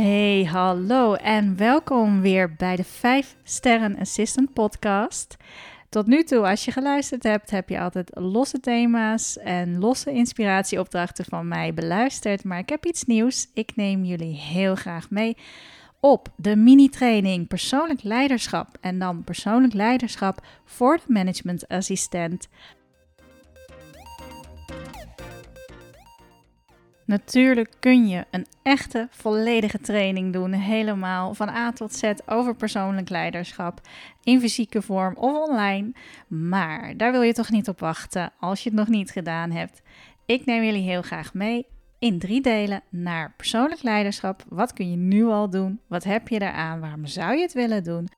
Hey, hallo en welkom weer bij de 5 Sterren Assistant podcast. Tot nu toe, als je geluisterd hebt, heb je altijd losse thema's en losse inspiratieopdrachten van mij beluisterd. Maar ik heb iets nieuws. Ik neem jullie heel graag mee op de mini-training persoonlijk leiderschap en dan persoonlijk leiderschap voor de managementassistent Natuurlijk kun je een echte volledige training doen, helemaal van A tot Z over persoonlijk leiderschap, in fysieke vorm of online. Maar daar wil je toch niet op wachten als je het nog niet gedaan hebt. Ik neem jullie heel graag mee in drie delen naar persoonlijk leiderschap. Wat kun je nu al doen? Wat heb je eraan? Waarom zou je het willen doen?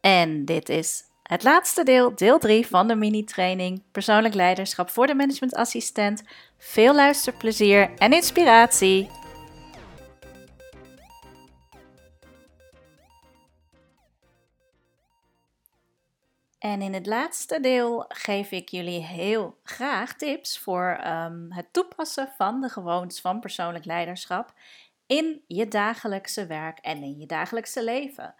En dit is het laatste deel, deel 3 van de mini-training Persoonlijk Leiderschap voor de Managementassistent. Veel luisterplezier en inspiratie! En in het laatste deel geef ik jullie heel graag tips voor um, het toepassen van de gewoontes van persoonlijk leiderschap in je dagelijkse werk en in je dagelijkse leven.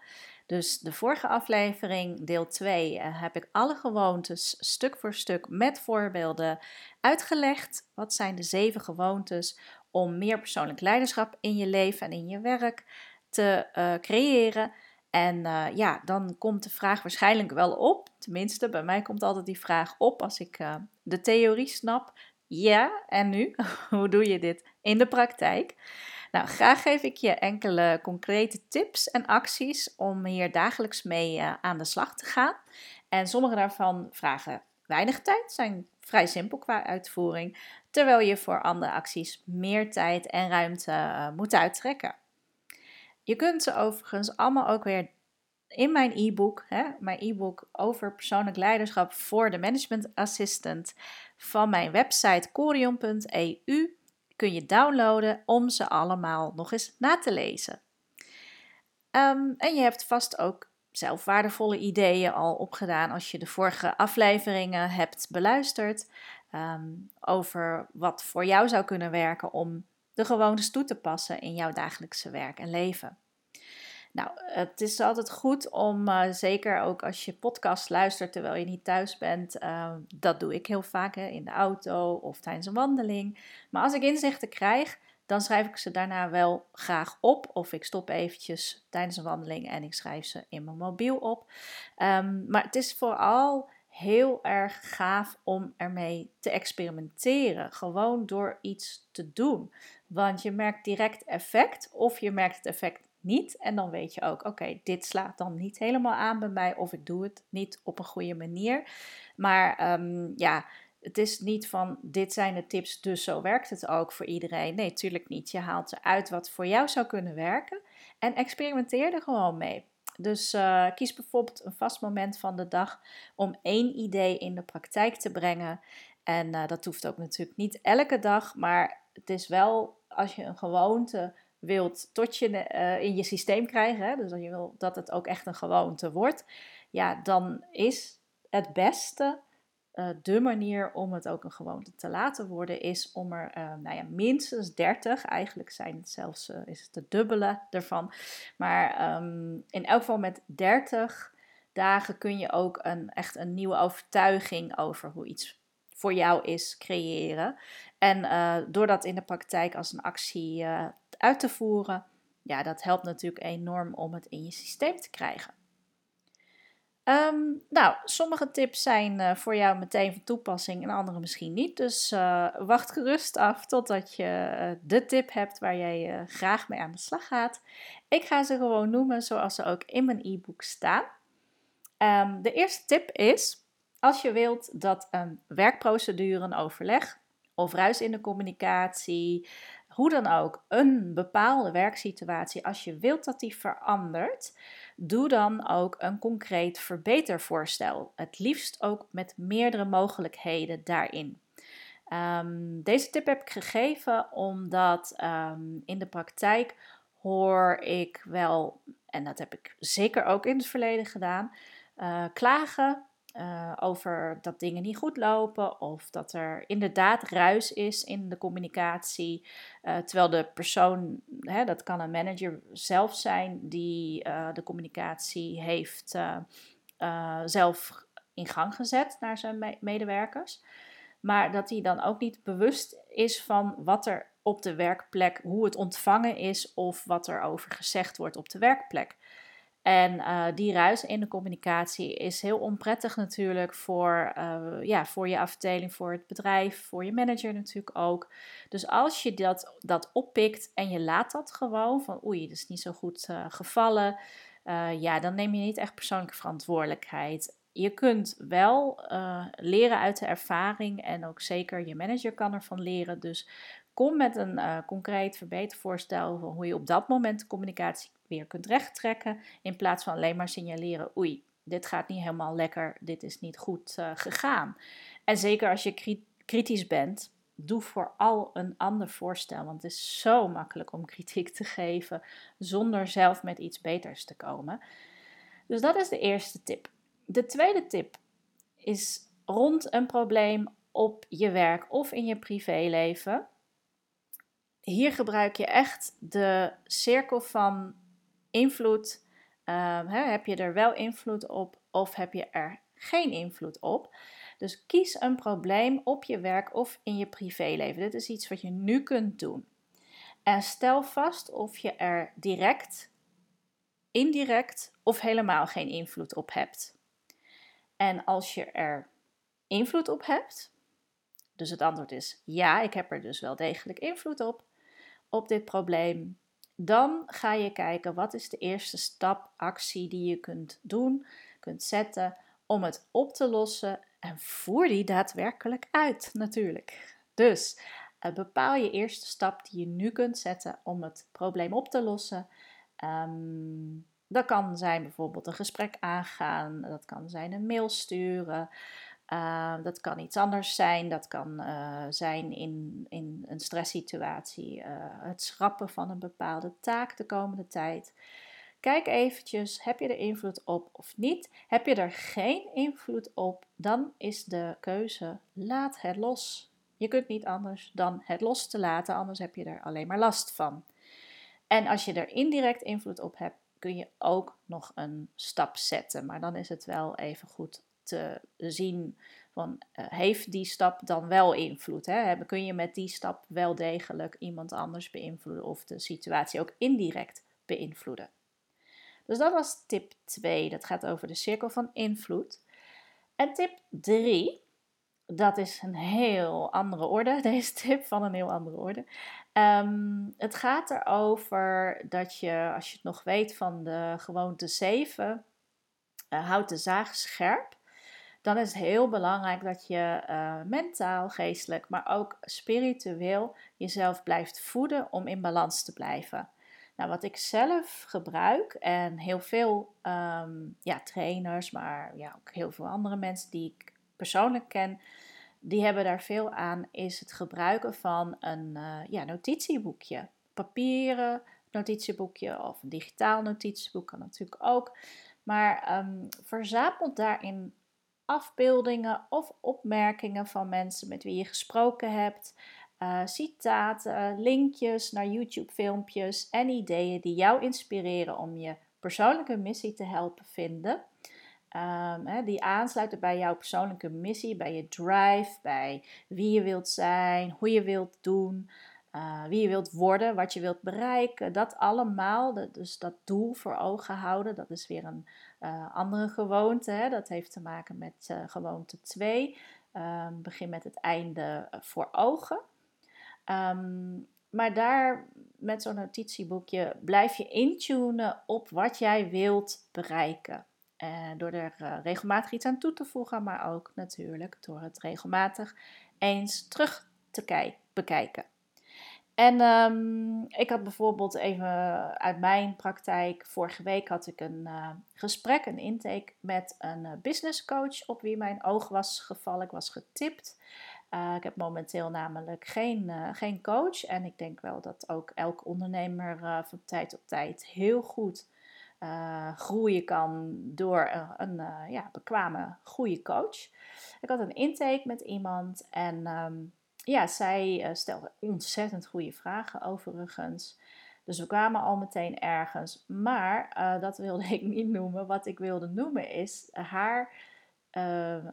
Dus de vorige aflevering, deel 2, eh, heb ik alle gewoontes stuk voor stuk met voorbeelden uitgelegd. Wat zijn de zeven gewoontes om meer persoonlijk leiderschap in je leven en in je werk te uh, creëren? En uh, ja, dan komt de vraag waarschijnlijk wel op. Tenminste, bij mij komt altijd die vraag op als ik de theorie snap. Ja, en nu? Hoe doe je dit in de praktijk? Nou, graag geef ik je enkele concrete tips en acties om hier dagelijks mee uh, aan de slag te gaan. En sommige daarvan vragen weinig tijd, zijn vrij simpel qua uitvoering, terwijl je voor andere acties meer tijd en ruimte uh, moet uittrekken. Je kunt ze overigens allemaal ook weer in mijn e-book, mijn e-book over persoonlijk leiderschap voor de management assistant van mijn website corion.eu kun je downloaden om ze allemaal nog eens na te lezen. Ehm, en je hebt vast ook zelf waardevolle ideeën al opgedaan als je de vorige afleveringen hebt beluisterd ehm, over wat voor jou zou kunnen werken om de gewoontes toe te passen in jouw dagelijkse werk en leven. Nou, het is altijd goed om, uh, zeker ook als je podcast luistert terwijl je niet thuis bent, uh, dat doe ik heel vaak hè, in de auto of tijdens een wandeling. Maar als ik inzichten krijg, dan schrijf ik ze daarna wel graag op. Of ik stop eventjes tijdens een wandeling en ik schrijf ze in mijn mobiel op. Um, maar het is vooral heel erg gaaf om ermee te experimenteren. Gewoon door iets te doen. Want je merkt direct effect of je merkt het effect niet. En dan weet je ook, oké, dit slaat dan niet helemaal aan bij mij of ik doe het niet op een goede manier. Maar ehm, ja, het is niet van dit zijn de tips, dus zo werkt het ook voor iedereen. Nee, tuurlijk niet. Je haalt eruit wat voor jou zou kunnen werken en experimenteer er gewoon mee. Dus uh, kies bijvoorbeeld een vast moment van de dag om één idee in de praktijk te brengen. En uh, dat hoeft ook natuurlijk niet elke dag, maar het is wel als je een gewoonte wilt tot je uh, in je systeem krijgen, hè, dus als je wil dat het ook echt een gewoonte wordt, ja, dan is het beste uh, de manier om het ook een gewoonte te laten worden, is om er uh, nou ja, minstens 30, eigenlijk zijn het zelfs is het de dubbele ervan, maar um, in elk geval met 30 dagen kun je ook een, echt een nieuwe overtuiging over hoe iets voor jou is creëren. En uh, door dat in de praktijk als een actie uh, uit te voeren, ja, dat helpt natuurlijk enorm om het in je systeem te krijgen. Um, nou, sommige tips zijn uh, voor jou meteen van toepassing en andere misschien niet. Dus wacht gerust af totdat je de tip hebt waar jij graag mee aan de slag gaat. Ik ga ze gewoon noemen zoals ze ook in mijn e-book staan. Um, de eerste tip is: als je wilt dat een werkprocedure, een overleg of ruis in de communicatie, hoe dan ook, een bepaalde werksituatie, als je wilt dat die verandert, doe dan ook een concreet verbetervoorstel. Het liefst ook met meerdere mogelijkheden daarin. Um, deze tip heb ik gegeven omdat um, in de praktijk hoor ik wel, en dat heb ik zeker ook in het verleden gedaan, uh, klagen uh, over dat dingen niet goed lopen of dat er inderdaad ruis is in de communicatie. Uh, terwijl de persoon, hè, dat kan een manager zelf zijn, die uh, de communicatie heeft zelf in gang gezet naar zijn me medewerkers. Maar dat hij dan ook niet bewust is van wat er op de werkplek, hoe het ontvangen is of wat er over gezegd wordt op de werkplek. En uh, die ruis in de communicatie is heel onprettig natuurlijk voor, uh, ja, voor je afdeling, voor het bedrijf, voor je manager natuurlijk ook. Dus als je dat, dat oppikt en je laat dat gewoon van oei, dat is niet zo goed uh, gevallen, ja, dan neem je niet echt persoonlijke verantwoordelijkheid. Je kunt wel leren uit de ervaring en ook zeker je manager kan ervan leren. Dus kom met een concreet verbetervoorstel van hoe je op dat moment de communicatie weer kunt rechttrekken. In plaats van alleen maar signaleren: oei, dit gaat niet helemaal lekker, dit is niet goed uh, gegaan. En zeker als je kritisch bent, doe vooral een ander voorstel. Want het is zo makkelijk om kritiek te geven zonder zelf met iets beters te komen. Dus dat is de eerste tip. De tweede tip is rond een probleem op je werk of in je privéleven. Hier gebruik je echt de cirkel van invloed? Uh, hè, heb je er wel invloed op of heb je er geen invloed op? Dus kies een probleem op je werk of in je privéleven. Dit is iets wat je nu kunt doen. En stel vast of je er direct, indirect of helemaal geen invloed op hebt. En als je er invloed op hebt, dus het antwoord is ja, ik heb er dus wel degelijk invloed op, op dit probleem, dan ga je kijken wat is de eerste stap, actie die je kunt doen, kunt zetten om het op te lossen en voer die daadwerkelijk uit natuurlijk. Dus uh, bepaal je eerste stap die je nu kunt zetten om het probleem op te lossen. Um, dat kan zijn bijvoorbeeld een gesprek aangaan, dat kan zijn een mail sturen, uh, dat kan iets anders zijn. Dat kan uh, zijn in, in een stresssituatie uh, het schrappen van een bepaalde taak de komende tijd. Kijk eventjes, heb je er invloed op of niet? Heb je er geen invloed op, dan is de keuze laat het los. Je kunt niet anders dan het los te laten, anders heb je er alleen maar last van. En als je er indirect invloed op hebt, kun je ook nog een stap zetten. Maar dan is het wel even goed te zien van uh, heeft die stap dan wel invloed? Hè? Kun je met die stap wel degelijk iemand anders beïnvloeden of de situatie ook indirect beïnvloeden? Dus dat was tip 2. Dat gaat over de cirkel van invloed. En tip 3, dat is een heel andere orde, deze tip van een heel andere orde. Um, het gaat erover dat je, als je het nog weet van de gewoonte 7, uh, houd de zaag scherp dan is het heel belangrijk dat je uh, mentaal, geestelijk, maar ook spiritueel jezelf blijft voeden om in balans te blijven. Nou, wat ik zelf gebruik en heel veel um, ja, trainers, maar ja, ook heel veel andere mensen die ik persoonlijk ken, die hebben daar veel aan, is het gebruiken van een uh, ja, notitieboekje. Papieren notitieboekje of een digitaal notitieboek kan natuurlijk ook. Maar um, verzamel daarin afbeeldingen of opmerkingen van mensen met wie je gesproken hebt, uh, citaten, linkjes naar YouTube-filmpjes en ideeën die jou inspireren om je persoonlijke missie te helpen vinden. Um, die aansluiten bij jouw persoonlijke missie, bij je drive, bij wie je wilt zijn, hoe je wilt doen, uh, wie je wilt worden, wat je wilt bereiken. Dat allemaal, dus dat doel voor ogen houden, dat is weer een uh, andere gewoonte. Hè? Dat heeft te maken met uh, gewoonte 2. Um, begin met het einde voor ogen. Um, maar daar met zo'n notitieboekje blijf je intunen op wat jij wilt bereiken. Door er regelmatig iets aan toe te voegen, maar ook natuurlijk door het regelmatig eens terug te bekijken. En um, ik had bijvoorbeeld even uit mijn praktijk, vorige week had ik een uh, gesprek, een intake met een uh, business coach op wie mijn oog was gevallen. Ik was getipt. Uh, ik heb momenteel namelijk geen, geen coach. En ik denk wel dat ook elk ondernemer van tijd tot tijd heel goed groeien kan door een, een ja, bekwame, goede coach. Ik had een intake met iemand en ehm, ja, zij stelde ontzettend goede vragen overigens. Dus we kwamen al meteen ergens. Maar dat wilde ik niet noemen. Wat ik wilde noemen is haar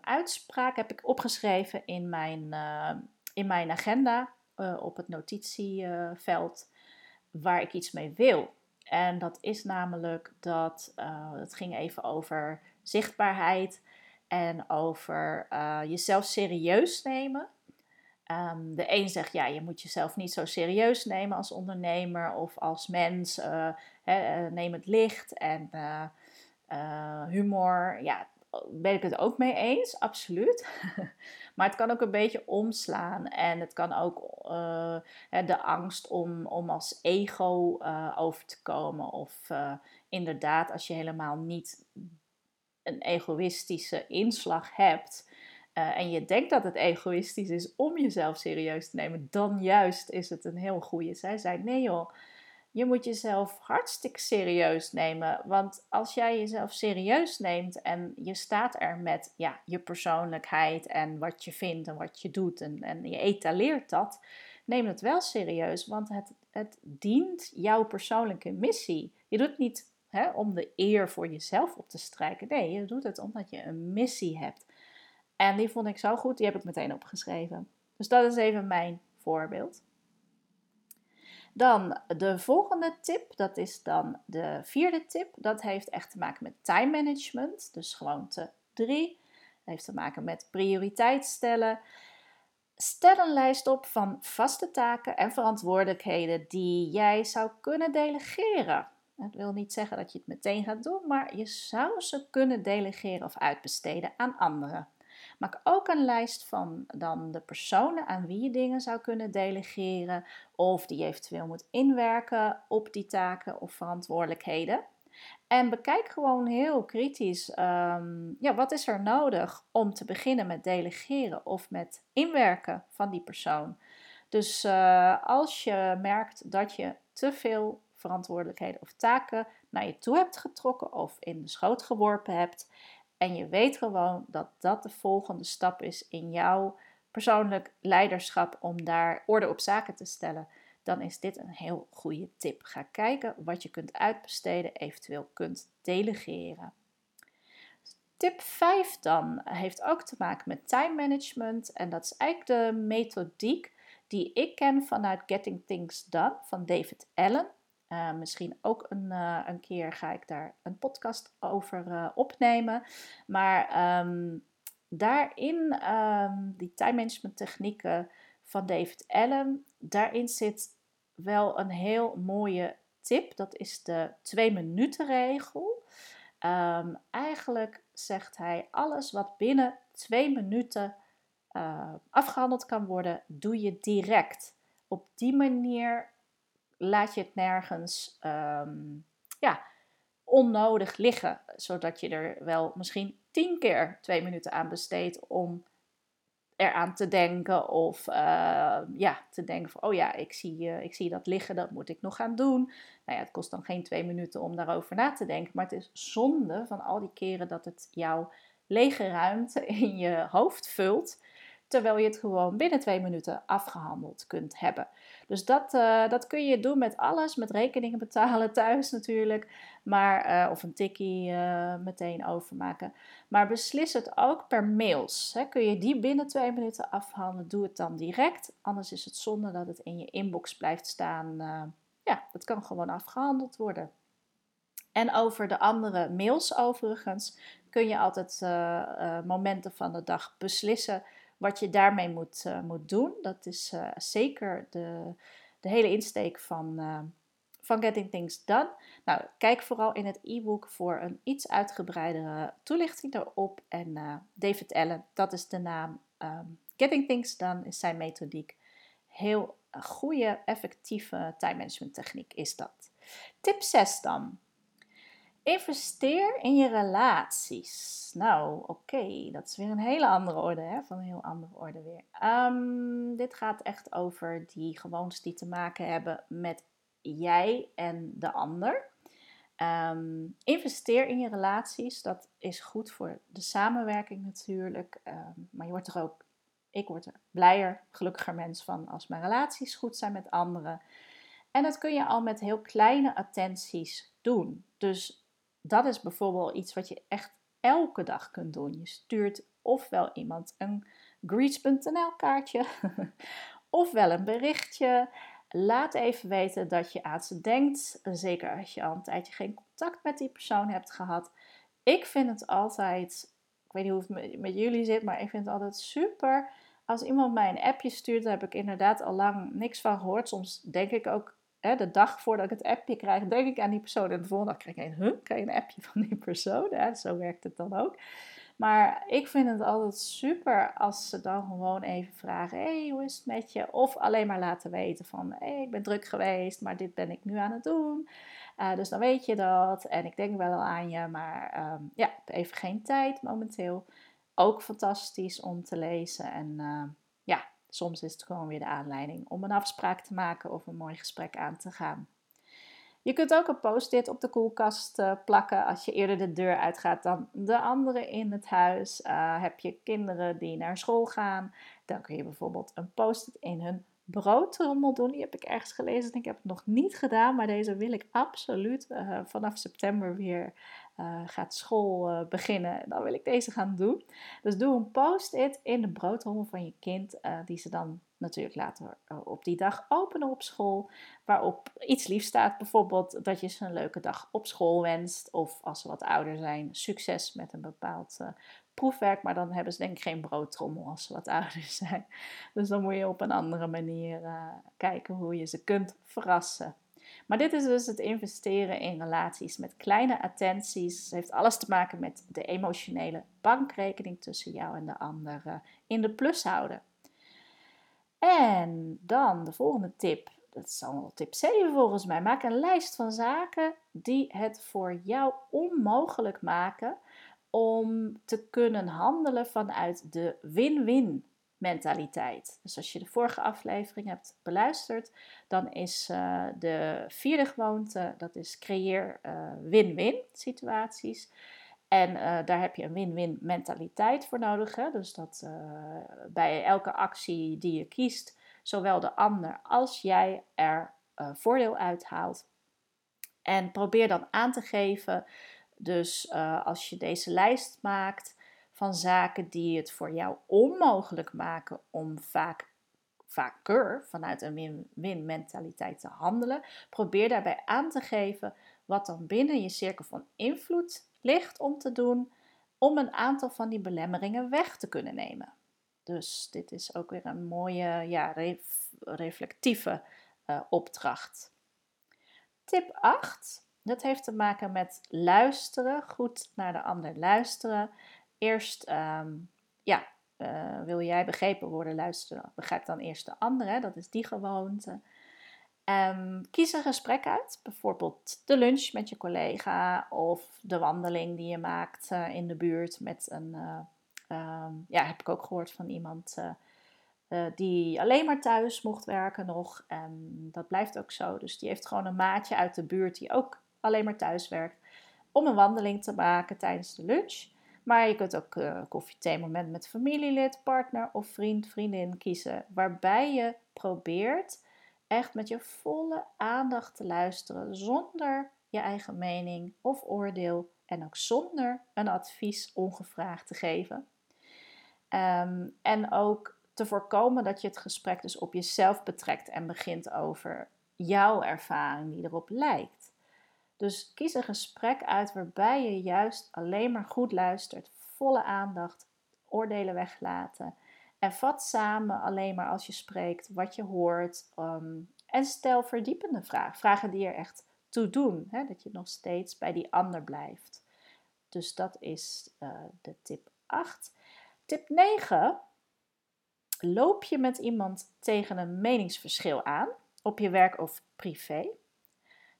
uitspraak heb ik opgeschreven in mijn, in mijn agenda op het notitieveld waar ik iets mee wil. En dat is namelijk dat het ging even over zichtbaarheid en over jezelf serieus nemen. Um, de een zegt ja, je moet jezelf niet zo serieus nemen als ondernemer of als mens. Uh, neem het licht en humor. Ja, ben ik het ook mee eens, absoluut. maar het kan ook een beetje omslaan. En het kan ook de angst om, om als ego over te komen. Of inderdaad, als je helemaal niet een egoïstische inslag hebt. En je denkt dat het egoïstisch is om jezelf serieus te nemen, dan juist is het een heel goede. Zij zei: nee joh, je moet jezelf hartstikke serieus nemen. Want als jij jezelf serieus neemt en je staat er met ja, je persoonlijkheid en wat je vindt en wat je doet en, en je etaleert dat, neem het wel serieus, want het, het dient jouw persoonlijke missie. Je doet het niet hè, om de eer voor jezelf op te strijken. Nee, je doet het omdat je een missie hebt. En die vond ik zo goed, die heb ik meteen opgeschreven. Dus dat is even mijn voorbeeld. Dan de volgende tip, dat is dan de vierde tip. Dat heeft echt te maken met time management, dus gewoonte 3. Dat heeft te maken met prioriteit stellen. Stel een lijst op van vaste taken en verantwoordelijkheden die jij zou kunnen delegeren. Dat wil niet zeggen dat je het meteen gaat doen, maar je zou ze kunnen delegeren of uitbesteden aan anderen. Maak ook een lijst van dan de personen aan wie je dingen zou kunnen delegeren of die eventueel moet inwerken op die taken of verantwoordelijkheden. En bekijk gewoon heel kritisch, ehm, ja, wat is er nodig om te beginnen met delegeren of met inwerken van die persoon. Dus uh, als je merkt dat je te veel verantwoordelijkheden of taken naar je toe hebt getrokken of in de schoot geworpen hebt, en je weet gewoon dat dat de volgende stap is in jouw persoonlijk leiderschap om daar orde op zaken te stellen. Dan is dit een heel goede tip. Ga kijken wat je kunt uitbesteden, eventueel kunt delegeren. Tip 5 dan heeft ook te maken met time management. En dat is eigenlijk de methodiek die ik ken vanuit Getting Things Done van David Allen. Uh, misschien ook een, uh, een keer ga ik daar een podcast over uh, opnemen. Maar um, daarin, um, die time management technieken van David Allen, daarin zit wel een heel mooie tip. Dat is de twee minuten regel. Um, eigenlijk zegt hij alles wat binnen twee minuten afgehandeld kan worden, doe je direct. Op die manier laat je het nergens ehm, ja, onnodig liggen. Zodat je er wel misschien tien keer twee minuten aan besteedt om eraan te denken. Of uh, ja, te denken van, oh ja, ik zie, uh, ik zie dat liggen, dat moet ik nog gaan doen. Nou ja, het kost dan geen twee minuten om daarover na te denken. Maar het is zonde van al die keren dat het jouw lege ruimte in je hoofd vult terwijl je het gewoon binnen twee minuten afgehandeld kunt hebben. Dus dat, uh, dat kun je doen met alles, met rekeningen betalen thuis natuurlijk, maar, uh, of een tikkie uh, meteen overmaken. Maar beslis het ook per mails. Hè. Kun je die binnen twee minuten afhandelen, doe het dan direct. Anders is het zonde dat het in je inbox blijft staan. ja, het kan gewoon afgehandeld worden. En over de andere mails overigens kun je altijd momenten van de dag beslissen wat je daarmee moet, uh, moet doen. Dat is uh, zeker de, de hele insteek van, uh, van Getting Things Done. Nou, kijk vooral in het e-book voor een iets uitgebreidere toelichting daarop. En David Allen, dat is de naam. Um, Getting Things Done is zijn methodiek. Heel goede, effectieve time management techniek is dat. Tip 6 dan. Investeer in je relaties. Nou, oké, dat is weer een hele andere orde, hè? van een heel andere orde weer. Um, dit gaat echt over die gewoontes die te maken hebben met jij en de ander. Ehm, investeer in je relaties. Dat is goed voor de samenwerking natuurlijk. Ehm, maar je wordt er ook, ik word er blijer, gelukkiger mens van als mijn relaties goed zijn met anderen. En dat kun je al met heel kleine attenties doen. Dus dat is bijvoorbeeld iets wat je echt elke dag kunt doen. Je stuurt ofwel iemand een greets.nl kaartje, ofwel een berichtje. Laat even weten dat je aan ze denkt. Zeker als je al een tijdje geen contact met die persoon hebt gehad. Ik vind het altijd, ik weet niet hoe het met jullie zit, maar ik vind het altijd super. Als iemand mij een appje stuurt, daar heb ik inderdaad al lang niks van gehoord. Soms denk ik ook, hè, de dag voordat ik het appje krijg, denk ik aan die persoon. En de volgende dag krijg ik een, huh, krijg een appje van die persoon. Ja, zo werkt het dan ook. Maar ik vind het altijd super als ze dan gewoon even vragen: hey, hoe is het met je? Of alleen maar laten weten van: hey, ik ben druk geweest, maar dit ben ik nu aan het doen. Uh, dus dan weet je dat. En ik denk wel aan je, maar um, ja, even geen tijd momenteel. Ook fantastisch om te lezen. En ja, soms is het gewoon weer de aanleiding om een afspraak te maken of een mooi gesprek aan te gaan. Je kunt ook een post-it op de koelkast uh, plakken als je eerder de deur uitgaat dan de anderen in het huis. Uh, heb je kinderen die naar school gaan, dan kun je bijvoorbeeld een post-it in hun broodtrommel doen. Die heb ik ergens gelezen en ik heb het nog niet gedaan, maar deze wil ik absoluut uh, vanaf september weer uh, gaat school beginnen. Dan wil ik deze gaan doen. Dus doe een post-it in de broodtrommel van je kind, die ze dan natuurlijk later eh, op die dag openen op school. Waarop iets lief staat. Bijvoorbeeld dat je ze een leuke dag op school wenst. Of als ze wat ouder zijn, succes met een bepaald uh, proefwerk. Maar dan hebben ze denk ik geen broodtrommel als ze wat ouder zijn. Dus dan moet je op een andere manier uh, kijken hoe je ze kunt verrassen. Maar dit is dus het investeren in relaties met kleine attenties. Het heeft alles te maken met de emotionele bankrekening tussen jou en de ander in de plus houden. En dan de volgende tip. Dat is al tip 7 volgens mij. Maak een lijst van zaken die het voor jou onmogelijk maken om te kunnen handelen vanuit de win-win mentaliteit. Dus als je de vorige aflevering hebt beluisterd, dan is uh, de vierde gewoonte, dat is creëer uh, win-win situaties. En uh, daar heb je een win-win mentaliteit voor nodig. Hè? Dus dat uh, bij elke actie die je kiest, zowel de ander als jij er uh, voordeel uithaalt. En probeer dan aan te geven, dus als je deze lijst maakt van zaken die het voor jou onmogelijk maken om vaak vaker vanuit een win-win mentaliteit te handelen, probeer daarbij aan te geven wat dan binnen je cirkel van invloed ligt om te doen om een aantal van die belemmeringen weg te kunnen nemen. Dus dit is ook weer een mooie, ja, reflectieve uh, opdracht. Tip 8. Dat heeft te maken met luisteren, goed naar de ander luisteren. Eerst, um, ja, uh, wil jij begrepen worden, luisteren, begrijp dan eerst de ander. Dat is die gewoonte. Um, kies een gesprek uit, bijvoorbeeld de lunch met je collega of de wandeling die je maakt uh, in de buurt met een, uh, um, ja, heb ik ook gehoord van iemand uh, die alleen maar thuis mocht werken nog. En dat blijft ook zo. Dus die heeft gewoon een maatje uit de buurt die ook alleen maar thuis werkt, om een wandeling te maken tijdens de lunch. Maar je kunt ook uh, koffie moment met familielid, partner of vriend, vriendin kiezen, waarbij je probeert echt met je volle aandacht te luisteren zonder je eigen mening of oordeel en ook zonder een advies ongevraagd te geven. Ehm, en ook te voorkomen dat je het gesprek dus op jezelf betrekt en begint over jouw ervaring die erop lijkt. Dus kies een gesprek uit waarbij je juist alleen maar goed luistert, volle aandacht, oordelen weglaten en vat samen alleen maar als je spreekt wat je hoort. Ehm, en stel verdiepende vragen. Vragen die er echt toe doen. Hè? Dat je nog steeds bij die ander blijft. Dus dat is uh, de tip 8. Tip 9. Loop je met iemand tegen een meningsverschil aan, op je werk of privé?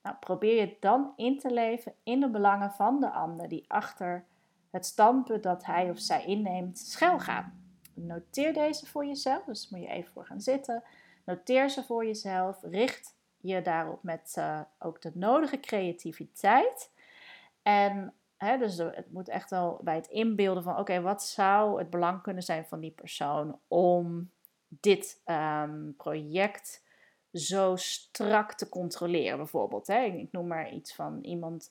Nou, probeer je dan in te leven in de belangen van de ander die achter het standpunt dat hij of zij inneemt schuil gaan. Noteer deze voor jezelf, dus moet je even voor gaan zitten. Noteer ze voor jezelf, richt je daarop met uh, ook de nodige creativiteit. En hè, dus het moet echt wel bij het inbeelden van: oké, wat zou het belang kunnen zijn van die persoon om dit ehm, project zo strak te controleren, bijvoorbeeld. Hè? Ik noem maar iets van iemand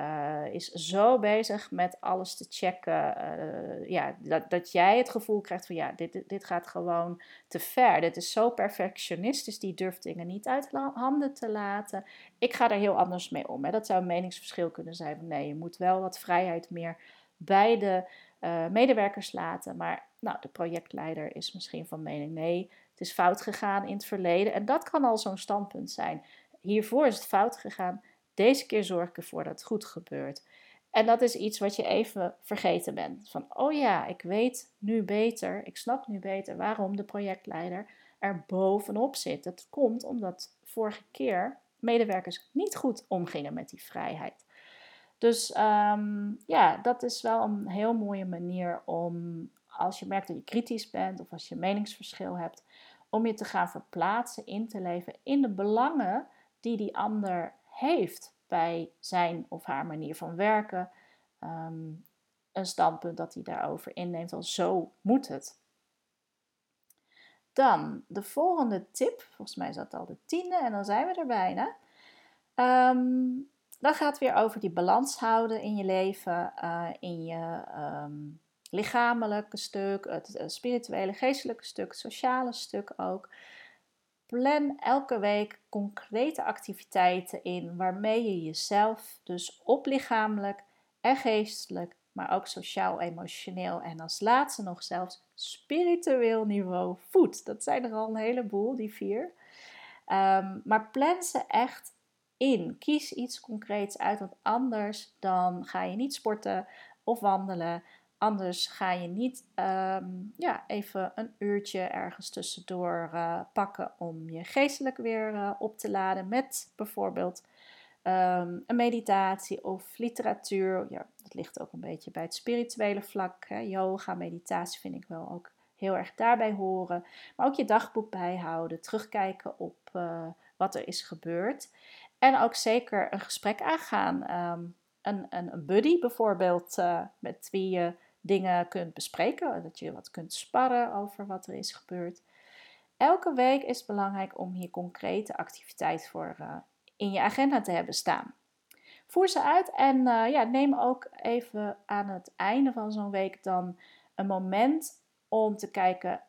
uh, is zo bezig met alles te checken. Uh, ja, dat, dat jij het gevoel krijgt van ja, dit, dit gaat gewoon te ver. Dit is zo perfectionistisch, die durft dingen niet uit handen te laten. Ik ga er heel anders mee om. Hè. Dat zou een meningsverschil kunnen zijn nee, je moet wel wat vrijheid meer bij de uh, medewerkers laten. Maar nou, de projectleider is misschien van mening nee, het is fout gegaan in het verleden. En dat kan al zo'n standpunt zijn. Hiervoor is het fout gegaan deze keer zorg ik ervoor dat het goed gebeurt. En dat is iets wat je even vergeten bent. Van, oh ja, ik weet nu beter, ik snap nu beter waarom de projectleider er bovenop zit. Dat komt omdat vorige keer medewerkers niet goed omgingen met die vrijheid. Dus um, ja, dat is wel een heel mooie manier om, als je merkt dat je kritisch bent of als je meningsverschil hebt, om je te gaan verplaatsen, in te leven in de belangen die die ander heeft bij zijn of haar manier van werken. Ehm, een standpunt dat hij daarover inneemt, al zo moet het. Dan de volgende tip, volgens mij is dat al de tiende en dan zijn we er bijna. Um, dan gaat het weer over die balans houden in je leven, uh, in je um, lichamelijke stuk, het spirituele, geestelijke stuk, het sociale stuk ook. Plan elke week concrete activiteiten in waarmee je jezelf dus op lichamelijk en geestelijk, maar ook sociaal, emotioneel en als laatste nog zelfs spiritueel niveau voedt. Dat zijn er al een heleboel, die vier. Ehm, maar plan ze echt in. Kies iets concreets uit, want anders dan ga je niet sporten of wandelen Anders ga je niet ehm, ja, even een uurtje ergens tussendoor uh, pakken om je geestelijk weer uh, op te laden met bijvoorbeeld um, een meditatie of literatuur. Ja, dat ligt ook een beetje bij het spirituele vlak. Hè. Yoga, meditatie vind ik wel ook heel erg daarbij horen. Maar ook je dagboek bijhouden, terugkijken op uh, wat er is gebeurd. En ook zeker een gesprek aangaan. Een, een, een buddy bijvoorbeeld, met wie je dingen kunt bespreken, dat je wat kunt sparren over wat er is gebeurd. Elke week is het belangrijk om hier concrete activiteit voor uh, in je agenda te hebben staan. Voer ze uit en uh, ja, neem ook even aan het einde van zo'n week dan een moment om te kijken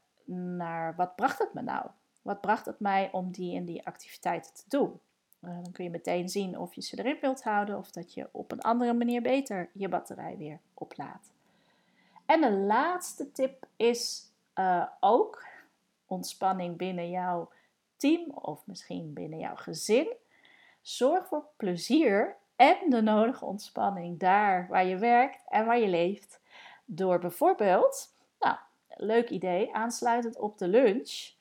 naar wat bracht het me nou? Wat bracht het mij om die en die activiteiten te doen? Uh, dan kun je meteen zien of je ze erin wilt houden of dat je op een andere manier beter je batterij weer oplaadt. En de laatste tip is uh, ook ontspanning binnen jouw team of misschien binnen jouw gezin. Zorg voor plezier en de nodige ontspanning daar waar je werkt en waar je leeft. Door bijvoorbeeld, nou, leuk idee, aansluitend op de lunch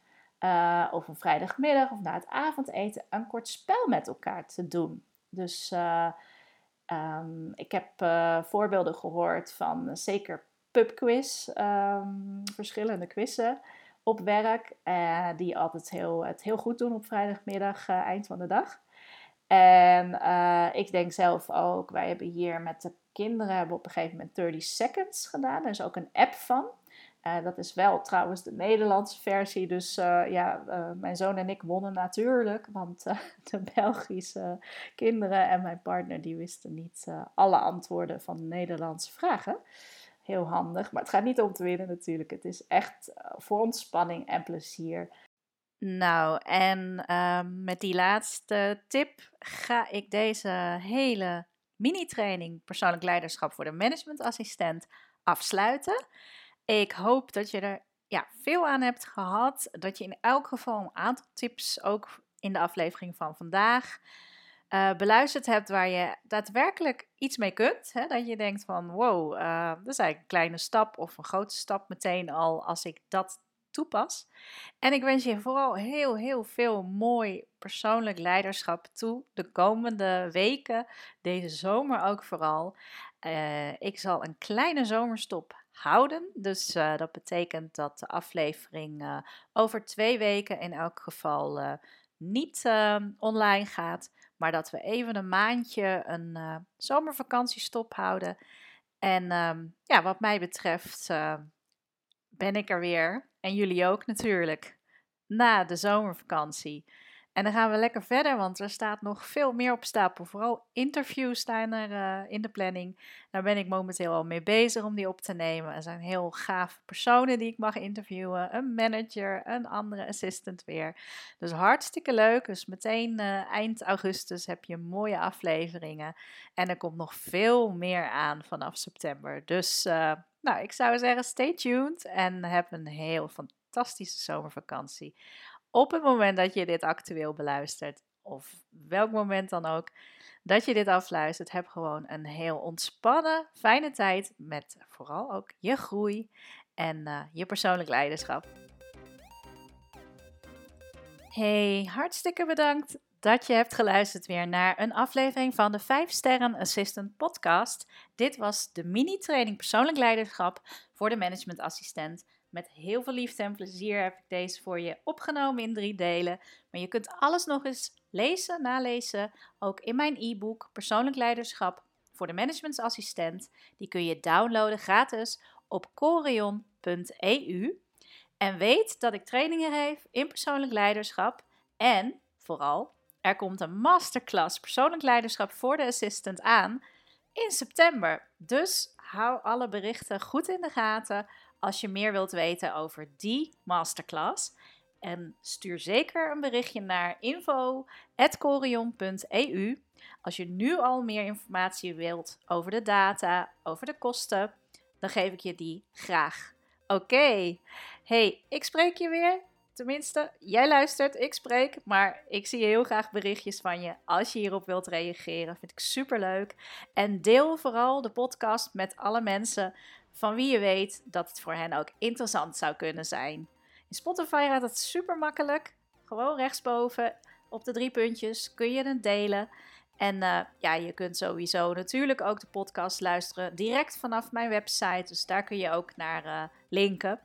uh, of een vrijdagmiddag of na het avondeten een kort spel met elkaar te doen. Dus uh, um, ik heb voorbeelden gehoord van zeker pubquiz, um, verschillende quizzen op werk. Uh, die altijd heel, het heel goed doen op vrijdagmiddag, uh, eind van de dag. En uh, ik denk zelf ook, wij hebben hier met de kinderen hebben op een gegeven moment 30 seconds gedaan. Er is ook een app van. dat is wel trouwens de Nederlandse versie. Dus ja, mijn zoon en ik wonnen natuurlijk. Want de Belgische kinderen en mijn partner die wisten niet alle antwoorden van de Nederlandse vragen heel handig. Maar het gaat niet om te winnen natuurlijk. Het is echt eh, voor ontspanning en plezier. Nou, en ehm, met die laatste tip ga ik deze hele mini-training persoonlijk leiderschap voor de managementassistent afsluiten. Ik hoop dat je er ja, veel aan hebt gehad. Dat je in elk geval een aantal tips ook in de aflevering van vandaag uh, beluisterd hebt waar je daadwerkelijk iets mee kunt. Hè? Dat je denkt van wow, uh, dat is eigenlijk een kleine stap of een grote stap meteen al als ik dat toepas. En ik wens je vooral heel, heel veel mooi persoonlijk leiderschap toe de komende weken, deze zomer ook vooral. Uh, ik zal een kleine zomerstop houden. Dus dat betekent dat de aflevering over twee weken in elk geval niet online gaat. Maar dat we even een maandje een uh, zomervakantiestop houden. En ehm, ja, wat mij betreft ben ik er weer. En jullie ook natuurlijk. Na de zomervakantie. En dan gaan we lekker verder, want er staat nog veel meer op stapel. Vooral interviews staan er uh, in de planning. Daar ben ik momenteel al mee bezig om die op te nemen. Er zijn heel gave personen die ik mag interviewen. Een manager, een andere assistant weer. Dus hartstikke leuk. Dus meteen uh, eind augustus heb je mooie afleveringen. En er komt nog veel meer aan vanaf september. Dus uh, nou, ik zou zeggen, stay tuned en heb een heel fantastische zomervakantie op het moment dat je dit actueel beluistert, of welk moment dan ook, dat je dit afluistert, heb gewoon een heel ontspannen, fijne tijd met vooral ook je groei en uh, je persoonlijk leiderschap. Hey, hartstikke bedankt dat je hebt geluisterd weer naar een aflevering van de 5 Sterren Assistant podcast. Dit was de mini-training persoonlijk leiderschap voor de managementassistent met heel veel liefde en plezier heb ik deze voor je opgenomen in drie delen. Maar je kunt alles nog eens lezen, nalezen, ook in mijn e-book Persoonlijk Leiderschap voor de Managementsassistent. Die kun je downloaden gratis op corion.eu. En weet dat ik trainingen geef in persoonlijk leiderschap. En vooral, er komt een masterclass persoonlijk leiderschap voor de assistent aan in september. Dus hou alle berichten goed in de gaten als je meer wilt weten over die masterclass. En stuur zeker een berichtje naar info.corion.eu als je nu al meer informatie wilt over de data, over de kosten. Dan geef ik je die graag. Oké, hey, ik spreek je weer. Tenminste, jij luistert, ik spreek, maar ik zie heel graag berichtjes van je als je hierop wilt reageren. Vind ik super leuk. En deel vooral de podcast met alle mensen van wie je weet dat het voor hen ook interessant zou kunnen zijn. In Spotify gaat het super makkelijk. Gewoon rechtsboven op de drie puntjes kun je het delen. En uh, ja, je kunt sowieso natuurlijk ook de podcast luisteren direct vanaf mijn website. Dus daar kun je ook naar uh, linken.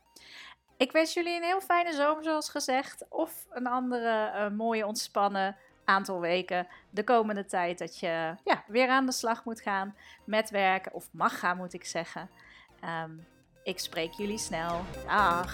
Ik wens jullie een heel fijne zomer, zoals gezegd. Of een andere uh, mooie, ontspannen aantal weken de komende tijd. Dat je ja, weer aan de slag moet gaan met werken. Of mag gaan, moet ik zeggen. Um, ik spreek jullie snel. Dag!